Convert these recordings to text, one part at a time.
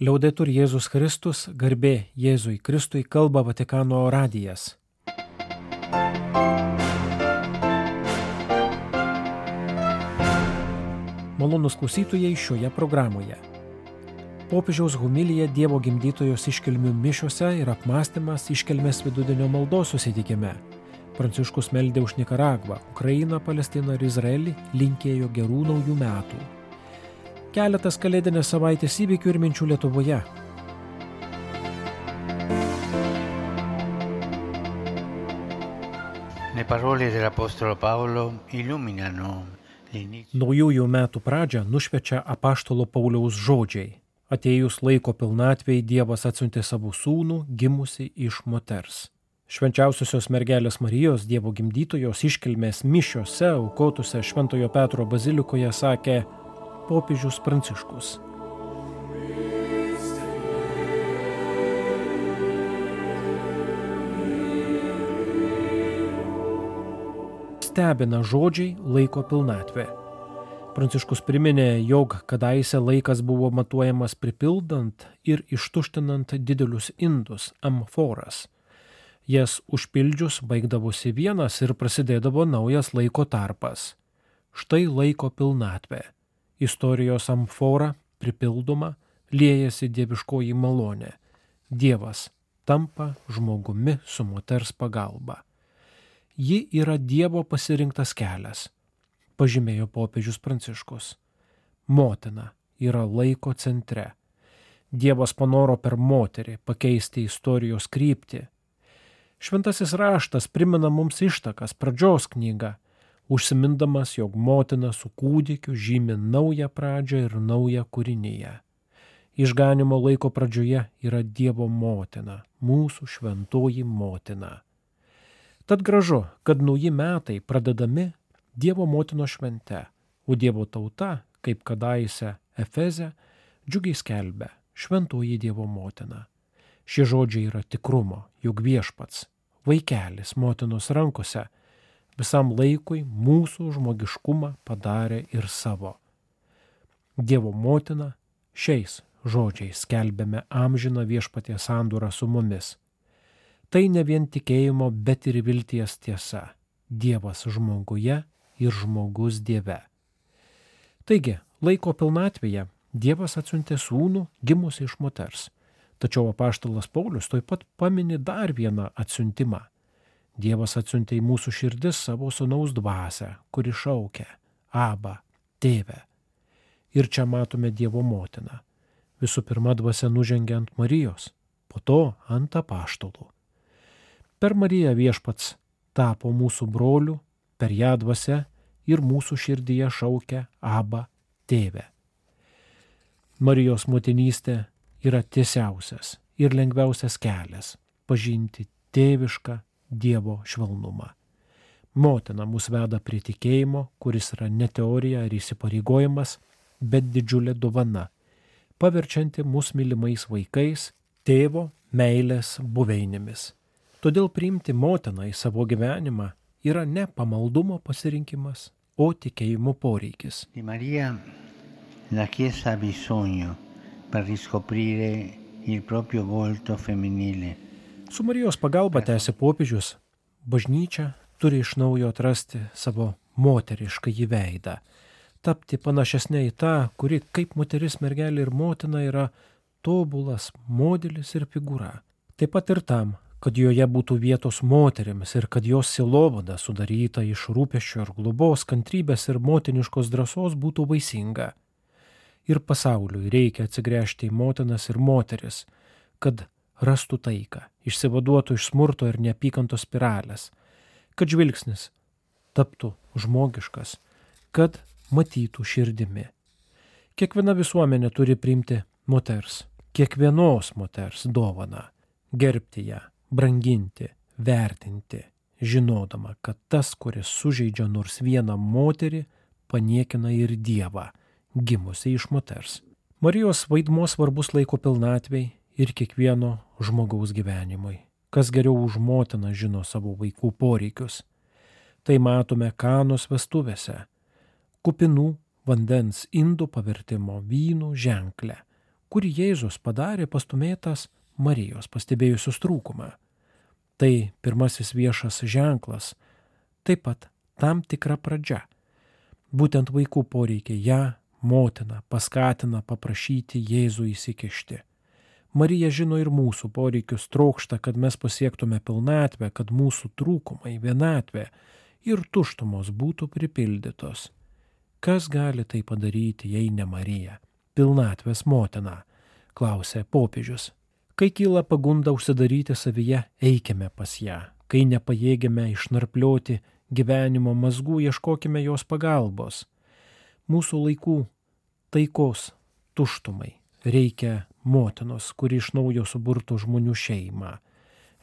Liaudetur Jėzus Kristus, garbė Jėzui Kristui kalba Vatikano radijas. Malonus klausytojai šioje programoje. Popiežiaus humilija Dievo gimdytojos iškilmių mišiuose ir apmąstymas iškelmės vidudienio maldos susitikime. Pranciškus meldė už Nikaragvą, Ukrainą, Palestiną ir Izraelį, linkėjo gerų naujų metų. Keletas kalėdinės savaitės įvykių ir minčių Lietuvoje. Naujųjų metų pradžią nušvečia apaštalo Pauliaus žodžiai. Atėjus laiko pilnatvėjai Dievas atsiuntė savo sūnų, gimusi iš moters. Švenčiausiosios mergelės Marijos Dievo gimdytojos iškilmės mišiose aukotuse Šventojo Petro bazilikoje sakė popiežius Pranciškus. Stebina žodžiai laiko pilnatvė. Pranciškus priminė, jog kadaise laikas buvo matuojamas pripildant ir ištuštinant didelius indus, amforas. Jas užpildžius baigdavosi vienas ir prasidėdavo naujas laiko tarpas. Štai laiko pilnatvė. Istorijos amfora pripildoma, liejasi dieviškoji malonė. Dievas tampa žmogumi su moters pagalba. Ji yra Dievo pasirinktas kelias pažymėjo popiežius Pranciškus. Motina yra laiko centre. Dievas panoro per moterį pakeisti istorijos kryptį. Šventasis raštas primena mums ištakas pradžios knygą, užsimindamas, jog motina su kūdikiu žymi naują pradžią ir naują kūrinyje. Išganimo laiko pradžioje yra Dievo motina, mūsų šventoji motina. Tad gražu, kad nauji metai pradedami Dievo motino švente, o Dievo tauta, kaip kadaise Efeze, džiugiai skelbia šventoji Dievo motina. Šie žodžiai yra tikrumo, juk viešpats, vaikelis motinos rankose, visam laikui mūsų žmogiškumą padarė ir savo. Dievo motina šiais žodžiais skelbėme amžiną viešpatie sandūrą su mumis. Tai ne vien tikėjimo, bet ir vilties tiesa. Dievas žmoguje ir žmogus Dieve. Taigi, laiko pilnatvėje Dievas atsiuntė sūnų gimusi iš moters. Tačiau apaštalas Paulius taip pat pamini dar vieną atsiuntimą. Dievas atsiuntė į mūsų širdis savo sunaus dvasę, kuri šaukia Aba, tėve. Ir čia matome Dievo motiną. Visų pirma, dvasia nužengia ant Marijos, po to ant apaštalų. Per Mariją viešpats tapo mūsų brolių, per ją dvasia ir mūsų širdyje šaukia Aba tėve. Marijos motinystė yra tiesiausias ir lengviausias kelias pažinti tėvišką Dievo švelnumą. Motina mus veda prie tikėjimo, kuris yra ne teorija ar įsipareigojimas, bet didžiulė dovana, paverčianti mus mylimais vaikais, tėvo meilės buveinėmis. Todėl priimti motiną į savo gyvenimą yra ne pamaldumo pasirinkimas, o tikėjimo poreikis. Di Maria la Chiesa ha bisogno per riscoprire il proprio volto femminile. Su Marijos pagalba tęsė popiežius, bažnyčia turi iš naujo atrasti savo moterišką įveidą, tapti panašesnė į tą, kuri kaip moteris mergelė ir motina yra tobulas modelis ir figūra. Taip pat ir tam, kad joje būtų vietos moteriams ir kad jos silovada sudaryta iš rūpeščio ir globos, kantrybės ir motiniškos drąsos būtų vaisinga. Ir pasauliui reikia atsigręžti į motinas ir moteris, kad rastų taiką, išsivaduotų iš smurto ir neapykantos spiralės, kad žvilgsnis taptų žmogiškas, kad matytų širdimi. Kiekviena visuomenė turi priimti moters, kiekvienos moters dovaną, gerbti ją, branginti, vertinti, žinodama, kad tas, kuris sužeidžia nors vieną moterį, paniekina ir Dievą, gimusi iš moters. Marijos vaidmuo svarbus laiko pilnatvei ir kiekvieno žmogaus gyvenimui. Kas geriau už motiną žino savo vaikų poreikius. Tai matome kanos vestuvėse. Kupinų vandens indų pavertimo vynų ženklę, kurį Jėzus padarė pastumėtas Marijos pastebėjusius trūkumą. Tai pirmasis viešas ženklas, taip pat tam tikra pradžia. Būtent vaikų poreikiai ją, motiną, paskatina paprašyti Jėzų įsikišti. Marija žino ir mūsų poreikius, trokšta, kad mes pasiektume pilnatvę, kad mūsų trūkumai, vienatvė ir tuštumos būtų pripildytos. Kas gali tai padaryti, jei ne Marija, pilnatvės motina? klausė popiežius. Kai kyla pagunda užsidaryti savyje, eikime pas ją. Kai nepajėgėme išnarplioti gyvenimo mazgų, ieškokime jos pagalbos. Mūsų laikų taikos tuštumai reikia motinos, kuri iš naujo suburtų žmonių šeimą.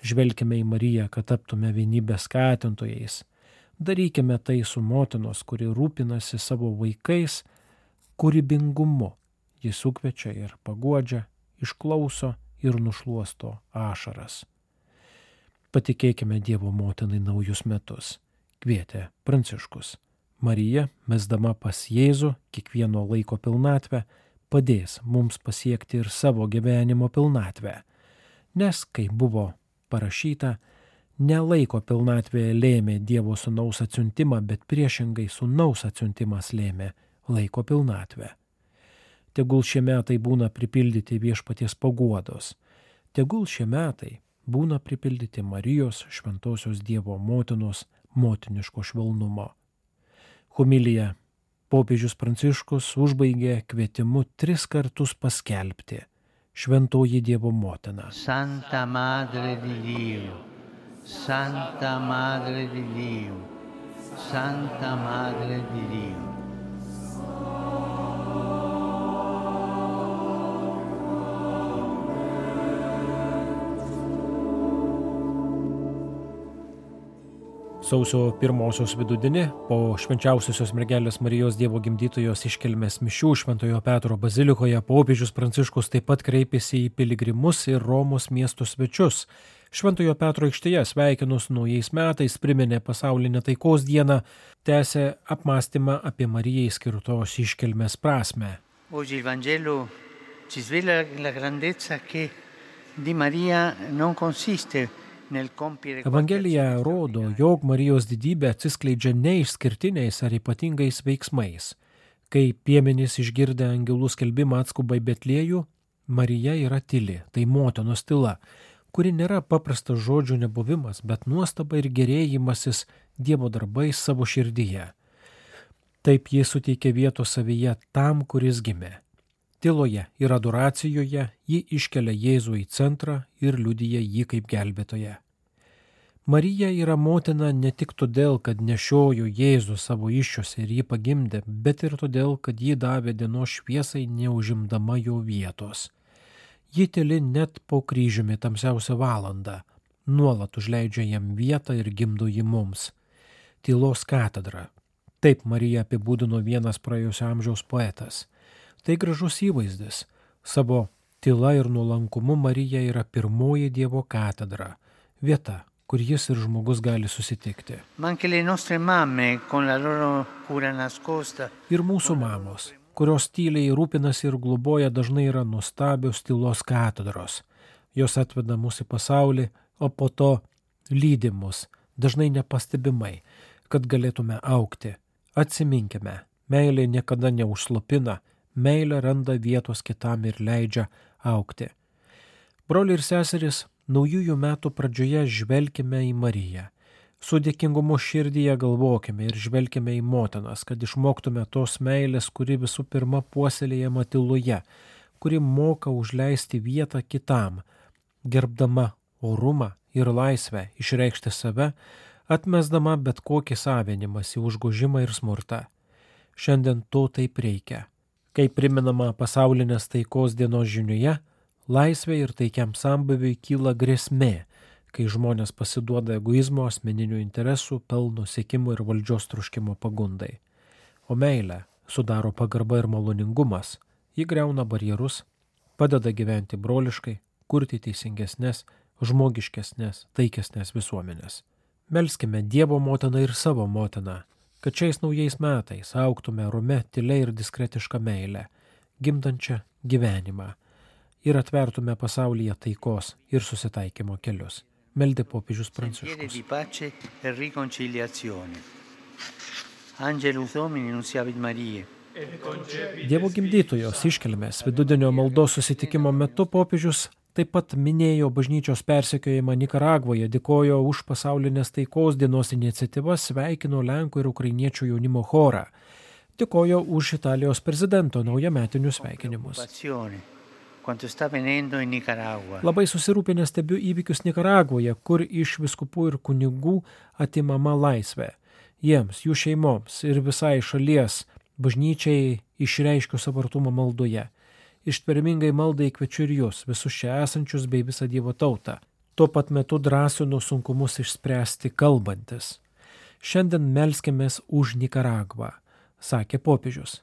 Žvelkime į Mariją, kad taptume vienybės skatintojais. Darykime tai su motinos, kuri rūpinasi savo vaikais, kūrybingumu. Jis sukvečia ir paguodžia, išklauso ir nušuosto ašaras. Patikėkime Dievo motinai naujus metus, kvietė Pranciškus. Marija, mesdama pas Jėzų kiekvieno laiko pilnatvę, padės mums pasiekti ir savo gyvenimo pilnatvę. Nes, kaip buvo parašyta, ne laiko pilnatvėje lėmė Dievo sunaus atsiuntimą, bet priešingai sunaus atsiuntimas lėmė laiko pilnatvę. Tegul šie metai būna pripildyti viešpaties paguodos. Tegul šie metai būna pripildyti Marijos šventosios Dievo motinos motiniško švelnumo. Humilija popiežius Pranciškus užbaigė kvietimu tris kartus paskelbti Šventoji Dievo motina. Santa Madre di Dio, Santa Madre di Dio, Santa Madre di Dio. Sausio pirmosios vidudienį po švenčiausiosios mergelės Marijos Dievo gimdytojos iškelmės mišių Šventojo Petro bazilikoje popiežius Pranciškus taip pat kreipėsi į piligrimus ir Romos miesto svečius. Šventojo Petro aikštėje sveikinus naujais metais priminė pasaulinę taikos dieną, tęsė apmąstymą apie Marijai skirtos iškelmės prasme. Oggi il Vangelo ci svela la grandezza che di Maria non consiste Evangelija rodo, jog Marijos didybė atsiskleidžia ne išskirtiniais ar ypatingais veiksmais. Kai piemenys išgirdę angelų skelbimą atskuba į Betliejų, Marija yra tyli, tai motinos tyla, kuri nėra paprastas žodžių nebuvimas, bet nuostaba ir gerėjimasis Dievo darbais savo širdyje. Taip jie suteikia vietos savyje tam, kuris gimė. Tiloje ir adoracijoje ji iškelia Jėzų į centrą ir liudyja jį kaip gelbėtoje. Marija yra motina ne tik todėl, kad nešiojo Jėzų savo iššiose ir jį pagimdė, bet ir todėl, kad ji davė dienos šviesai neužimdama jo vietos. Ji teli net po kryžiumi tamsiausią valandą, nuolat užleidžia jam vietą ir gimdo jį mums. Tylos katedra. Taip Marija apibūdino vienas praėjusio amžiaus poetas. Tai gražus įvaizdis. Savo tyla ir nuolankumu Marija yra pirmoji Dievo katedra, vieta, kur jis ir žmogus gali susitikti. Ir mūsų mamos, kurios tyliai rūpinasi ir globoja, dažnai yra nuostabios tylos katedros. Jos atveda mus į pasaulį, o po to lydi mus, dažnai nepastebimai, kad galėtume aukti. Atsiminkime, meilė niekada neužslopina, meilė randa vietos kitam ir leidžia aukti. Broliai ir seserys, naujųjų metų pradžioje žvelgime į Mariją. Su dėkingumu širdyje galvokime ir žvelgime į motinas, kad išmoktume tos meilės, kuri visų pirma puoselėjama tyloje, kuri moka užleisti vietą kitam, gerbdama orumą ir laisvę išreikšti save, atmesdama bet kokį savinimąsi, užgožimą ir smurtą. Šiandien to taip reikia. Kaip priminama pasaulinės taikos dienos žiniuje, laisvė ir taikiam sambuviui kyla grėsmė, kai žmonės pasiduoda egoizmo, asmeninių interesų, pelno siekimo ir valdžios truškimo pagundai. O meilė sudaro pagarba ir maloningumas, ji greuna barjerus, padeda gyventi broliškai, kurti teisingesnės, žmogiškesnės, taikesnės visuomenės. Melskime Dievo motiną ir savo motiną, kad šiais naujais metais auktume rume, tyliai ir diskretišką meilę, gimdančią gyvenimą, ir atvertume pasaulyje taikos ir susitaikymo kelius. Meldė popiežius Pranciškus. Marijai. Dievo gimdytojos iškelmės vidudienio maldos susitikimo metu popiežius taip pat minėjo bažnyčios persekiojimą Nikaragvoje, dėkojo už pasaulinės taikos dienos iniciatyvas, sveikino Lenkų ir Ukrainiečių jaunimo chorą, dėkojo už Italijos prezidento naujametinius sveikinimus. Labai susirūpinę stebiu įvykius Nikaragvoje, kur iš viskupų ir kunigų atimama laisvė jiems, jų šeimoms ir visai šalies bažnyčiai išreiškiu savo artumą maldoje. Ištvermingai maldai kviečiu ir jūs, visus čia esančius bei visą Dievo tautą. Tuo pat metu drąsinu sunkumus išspręsti kalbantis. Šiandien melskimės už Nikaragvą, sakė popiežius.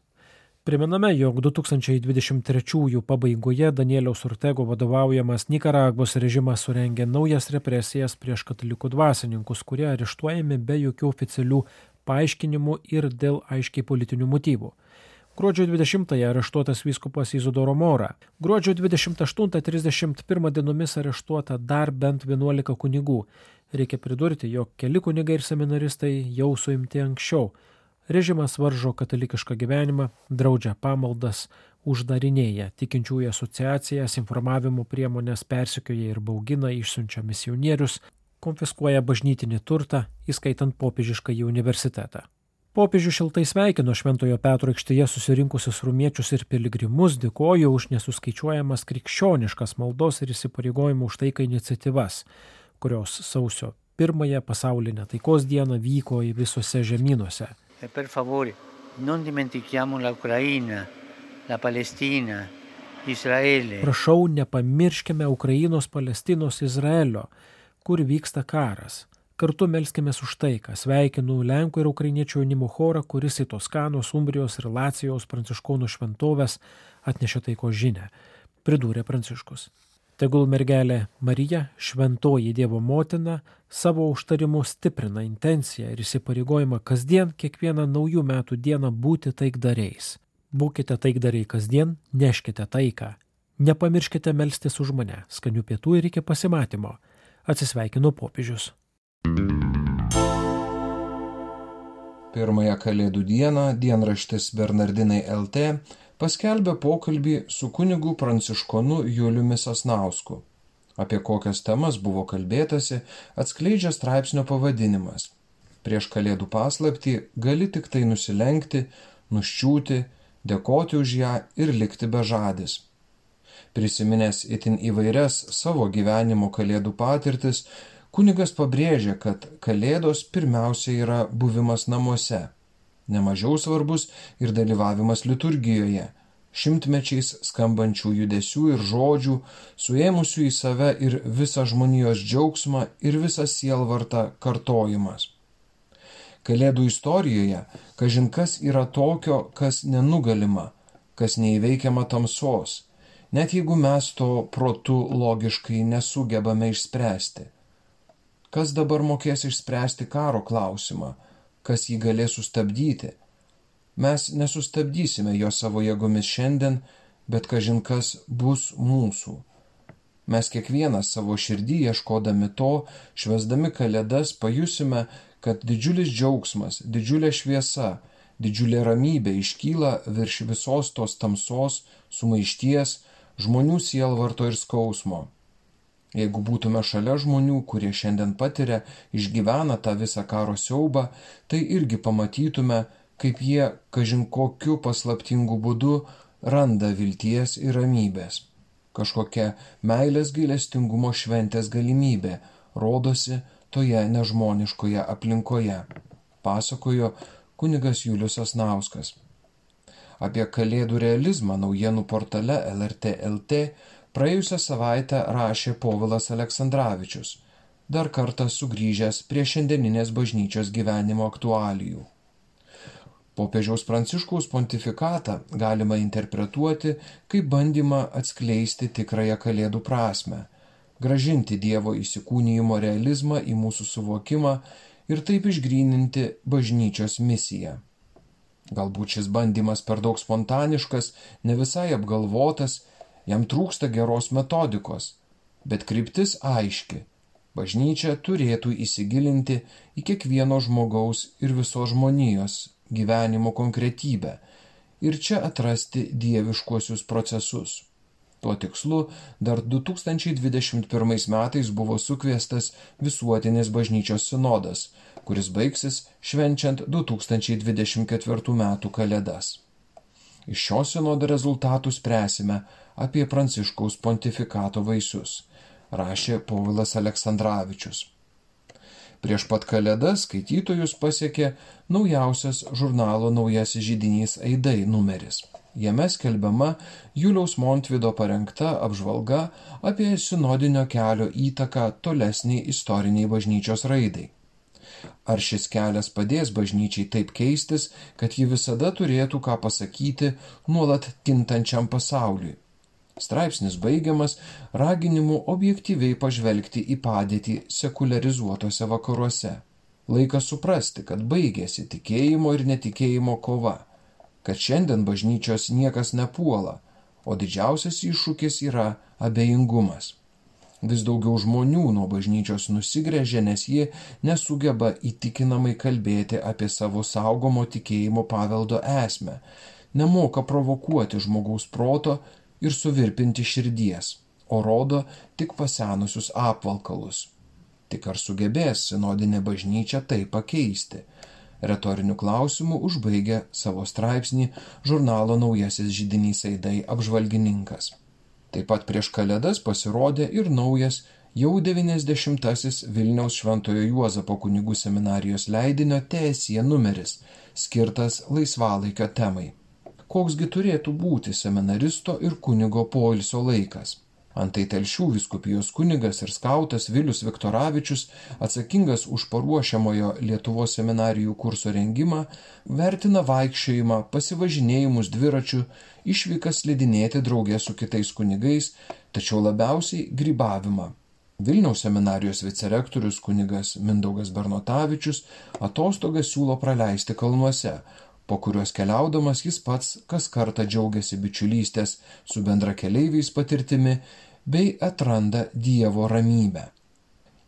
Priminame, jog 2023 pabaigoje Danieliaus Urtego vadovaujamas Nikaragvos režimas surengė naujas represijas prieš katalikų dvasininkus, kurie areštuojami be jokių oficialių paaiškinimų ir dėl aiškiai politinių motyvų. Gruodžio 20-ąją areštuotas vyskupas Izodoro Mora. Gruodžio 28-31 dienomis areštuota dar bent 11 kunigų. Reikia pridurti, jog keli kunigai ir seminaristai jau suimti anksčiau Režimas varžo katalikišką gyvenimą, draudžia pamaldas, uždarinėja tikinčiųjų asociacijas, informavimo priemonės persikioja ir baugina, išsiunčia misionierius, konfiskuoja bažnytinį turtą, įskaitant popiežišką į universitetą. Popiežių šiltai sveikino Šventojo Petro aikštėje susirinkusius rumiečius ir piligrimus, dėkojo už nesuskaičiuojamas krikščioniškas maldos ir įsipareigojimų už taiką iniciatyvas, kurios sausio pirmąją pasaulinę taikos dieną vyko į visose žemynuose E per favore, non dimentichiamo la Ucraina, la Palestina, Izraelį. Prašau, nepamirškime Ukrainos, Palestinos, Izraelio, kur vyksta karas. Kartu melskime už taiką. Sveikinu Lenkų ir Ukrainiečių jaunimo chorą, kuris į Toskanos, Umbrijos ir Lacijos pranciškonų šventovės atnešė taiko žinę, pridūrė Pranciškus. Tegul mergelė Marija, šventoji Dievo motina, savo užtarimu stiprina intenciją ir įsipareigojimą kasdien, kiekvieną naujų metų dieną būti taikdariais. Būkite taikdariai kasdien, neškite taiką. Nepamirškite melstis už mane, skanių pietų ir iki pasimatymo. Atsisveikinu popiežius. Pirmąją Kalėdų dieną dienraštis Bernardinai LT paskelbė pokalbį su kunigu pranciškonu Juliumi Sasnausku. Apie kokias temas buvo kalbėtasi, atskleidžia straipsnio pavadinimas. Prieš kalėdų paslaptį gali tik tai nusilenkti, nuščiūti, dėkoti už ją ir likti bežadis. Prisiminęs itin įvairias savo gyvenimo kalėdų patirtis, kunigas pabrėžia, kad kalėdos pirmiausia yra buvimas namuose Nemažiau svarbus ir dalyvavimas liturgijoje, šimtmečiais skambančių judesių ir žodžių, suėmusių į save ir visą žmonijos džiaugsmą ir visą sielvartą kartojimas. Kalėdų istorijoje, kažin kas yra tokio, kas nenugalima, kas neįveikiama tamsos, net jeigu mes to protu logiškai nesugebame išspręsti. Kas dabar mokės išspręsti karo klausimą? kas jį galės sustabdyti. Mes nesustabdysime jo savo jėgomis šiandien, bet kažin kas bus mūsų. Mes kiekvienas savo širdį ieškodami to, švesdami kalėdas, pajusime, kad didžiulis džiaugsmas, didžiulė šviesa, didžiulė ramybė iškyla virš visos tos tamsos, sumaišties, žmonių sielvarto ir skausmo. Jeigu būtume šalia žmonių, kurie šiandien patiria, išgyvena tą visą karo siaubą, tai irgi pamatytume, kaip jie, kažin kokiu paslaptingu būdu, randa vilties ir ramybės. Kažkokia meilės gailestingumo šventės galimybė rodosi toje nežmoniškoje aplinkoje, pasakojo kunigas Julius Asnauskas. Apie kalėdų realizmą naujienų portale LRT LT praėjusią savaitę rašė Povilas Aleksandраvičius, dar kartą sugrįžęs prie šiandieninės bažnyčios gyvenimo aktualijų. Popiežiaus Pranciškaus pontifikatą galima interpretuoti kaip bandymą atskleisti tikrąją Kalėdų prasme, gražinti Dievo įsikūnyjimo realizmą į mūsų suvokimą ir taip išgryninti bažnyčios misiją. Galbūt šis bandymas per daug spontaniškas, ne visai apgalvotas jam trūksta geros metodikos, bet kryptis aiški. Bažnyčia turėtų įsigilinti į kiekvieno žmogaus ir visos žmonijos gyvenimo konkretybę ir čia atrasti dieviškuosius procesus. Tuo tikslu dar 2021 metais buvo sukviestas visuotinis bažnyčios sinodas, kuris baigsis švenčiant 2024 metų kalėdas. Iš šio sinodo rezultatų spręsime apie Pranciškaus pontifikato vaisius, rašė Povilas Aleksandраvičius. Prieš pat kalėdas skaitytojus pasiekė naujausias žurnalo Naujasis žydinys Aidai numeris. Jame skelbiama Juliaus Montvido parengta apžvalga apie sinodinio kelio įtaką tolesniai istoriniai bažnyčios raidai. Ar šis kelias padės bažnyčiai taip keistis, kad ji visada turėtų ką pasakyti nuolat kintančiam pasauliui? Straipsnis baigiamas raginimu objektyviai pažvelgti į padėtį sekularizuotose vakaruose. Laikas suprasti, kad baigėsi tikėjimo ir netikėjimo kova, kad šiandien bažnyčios niekas nepuola, o didžiausias iššūkis yra abejingumas. Vis daugiau žmonių nuo bažnyčios nusigrėžė, nes ji nesugeba įtikinamai kalbėti apie savo saugomo tikėjimo paveldo esmę, nemoka provokuoti žmogaus proto ir suvirpinti širdies, o rodo tik pasenusius apvalkalus. Tik ar sugebės sinodinė bažnyčia tai pakeisti? Retoriniu klausimu užbaigia savo straipsnį žurnalo Naujasis žydinys Aidai apžvalgininkas. Taip pat prieš Kalėdas pasirodė ir naujas jau 90-asis Vilniaus Šventojo Juozapo kunigų seminarijos leidinio teesija numeris, skirtas laisvalaikio temai. Koksgi turėtų būti seminaristo ir kunigo poilsio laikas? Antai telšių viskupijos kunigas ir skautas Vilius Viktoravičius, atsakingas už paruošiamojo Lietuvos seminarijų kurso rengimą, vertina vaikščiojimą, pasivažinėjimus dviračiu, išvykas slidinėti draugė su kitais kunigais, tačiau labiausiai grybavimą. Vilniaus seminarijos vicerektorius kunigas Mindaugas Bernotavičius atostogas siūlo praleisti kalnuose, po kuriuos keliaudamas jis pats kas kartą džiaugiasi bičiulystės su bendrakeleiviais patirtimi bei atranda Dievo ramybę.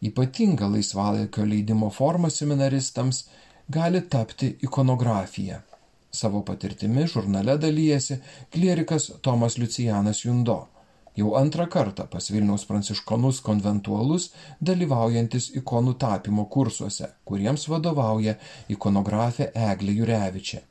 Ypatinga laisvalaikio leidimo forma seminaristams gali tapti ikonografija. Savo patirtimi žurnale dalyjasi klierikas Tomas Lucijanas Jundo, jau antrą kartą pas Vilniaus pranciškonus konventualus dalyvaujantis ikonų tapimo kursuose, kuriems vadovauja ikonografė Eglė Jurevičė.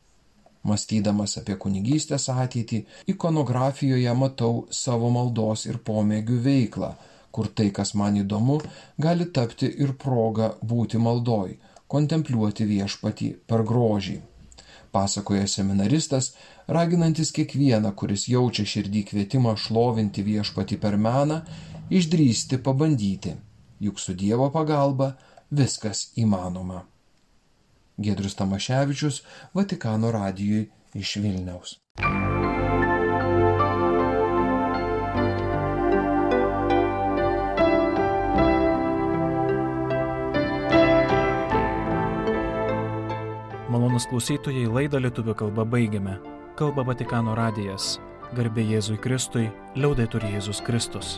Mąstydamas apie kunigystės ateitį, ikonografijoje matau savo maldos ir pomėgių veiklą, kur tai, kas man įdomu, gali tapti ir proga būti maldoj, kontempliuoti viešpatį per grožį. Pasakoja seminaristas, raginantis kiekvieną, kuris jaučia širdį kvietimą šlovinti viešpatį per meną, išdrysti pabandyti, juk su Dievo pagalba viskas įmanoma. Gedrius Tamaševičius Vatikano radijui iš Vilniaus. Malonus klausytojai laidą lietuvių kalba baigiame. Kalba Vatikano radijas. Garbė Jėzui Kristui, liaudai turi Jėzus Kristus.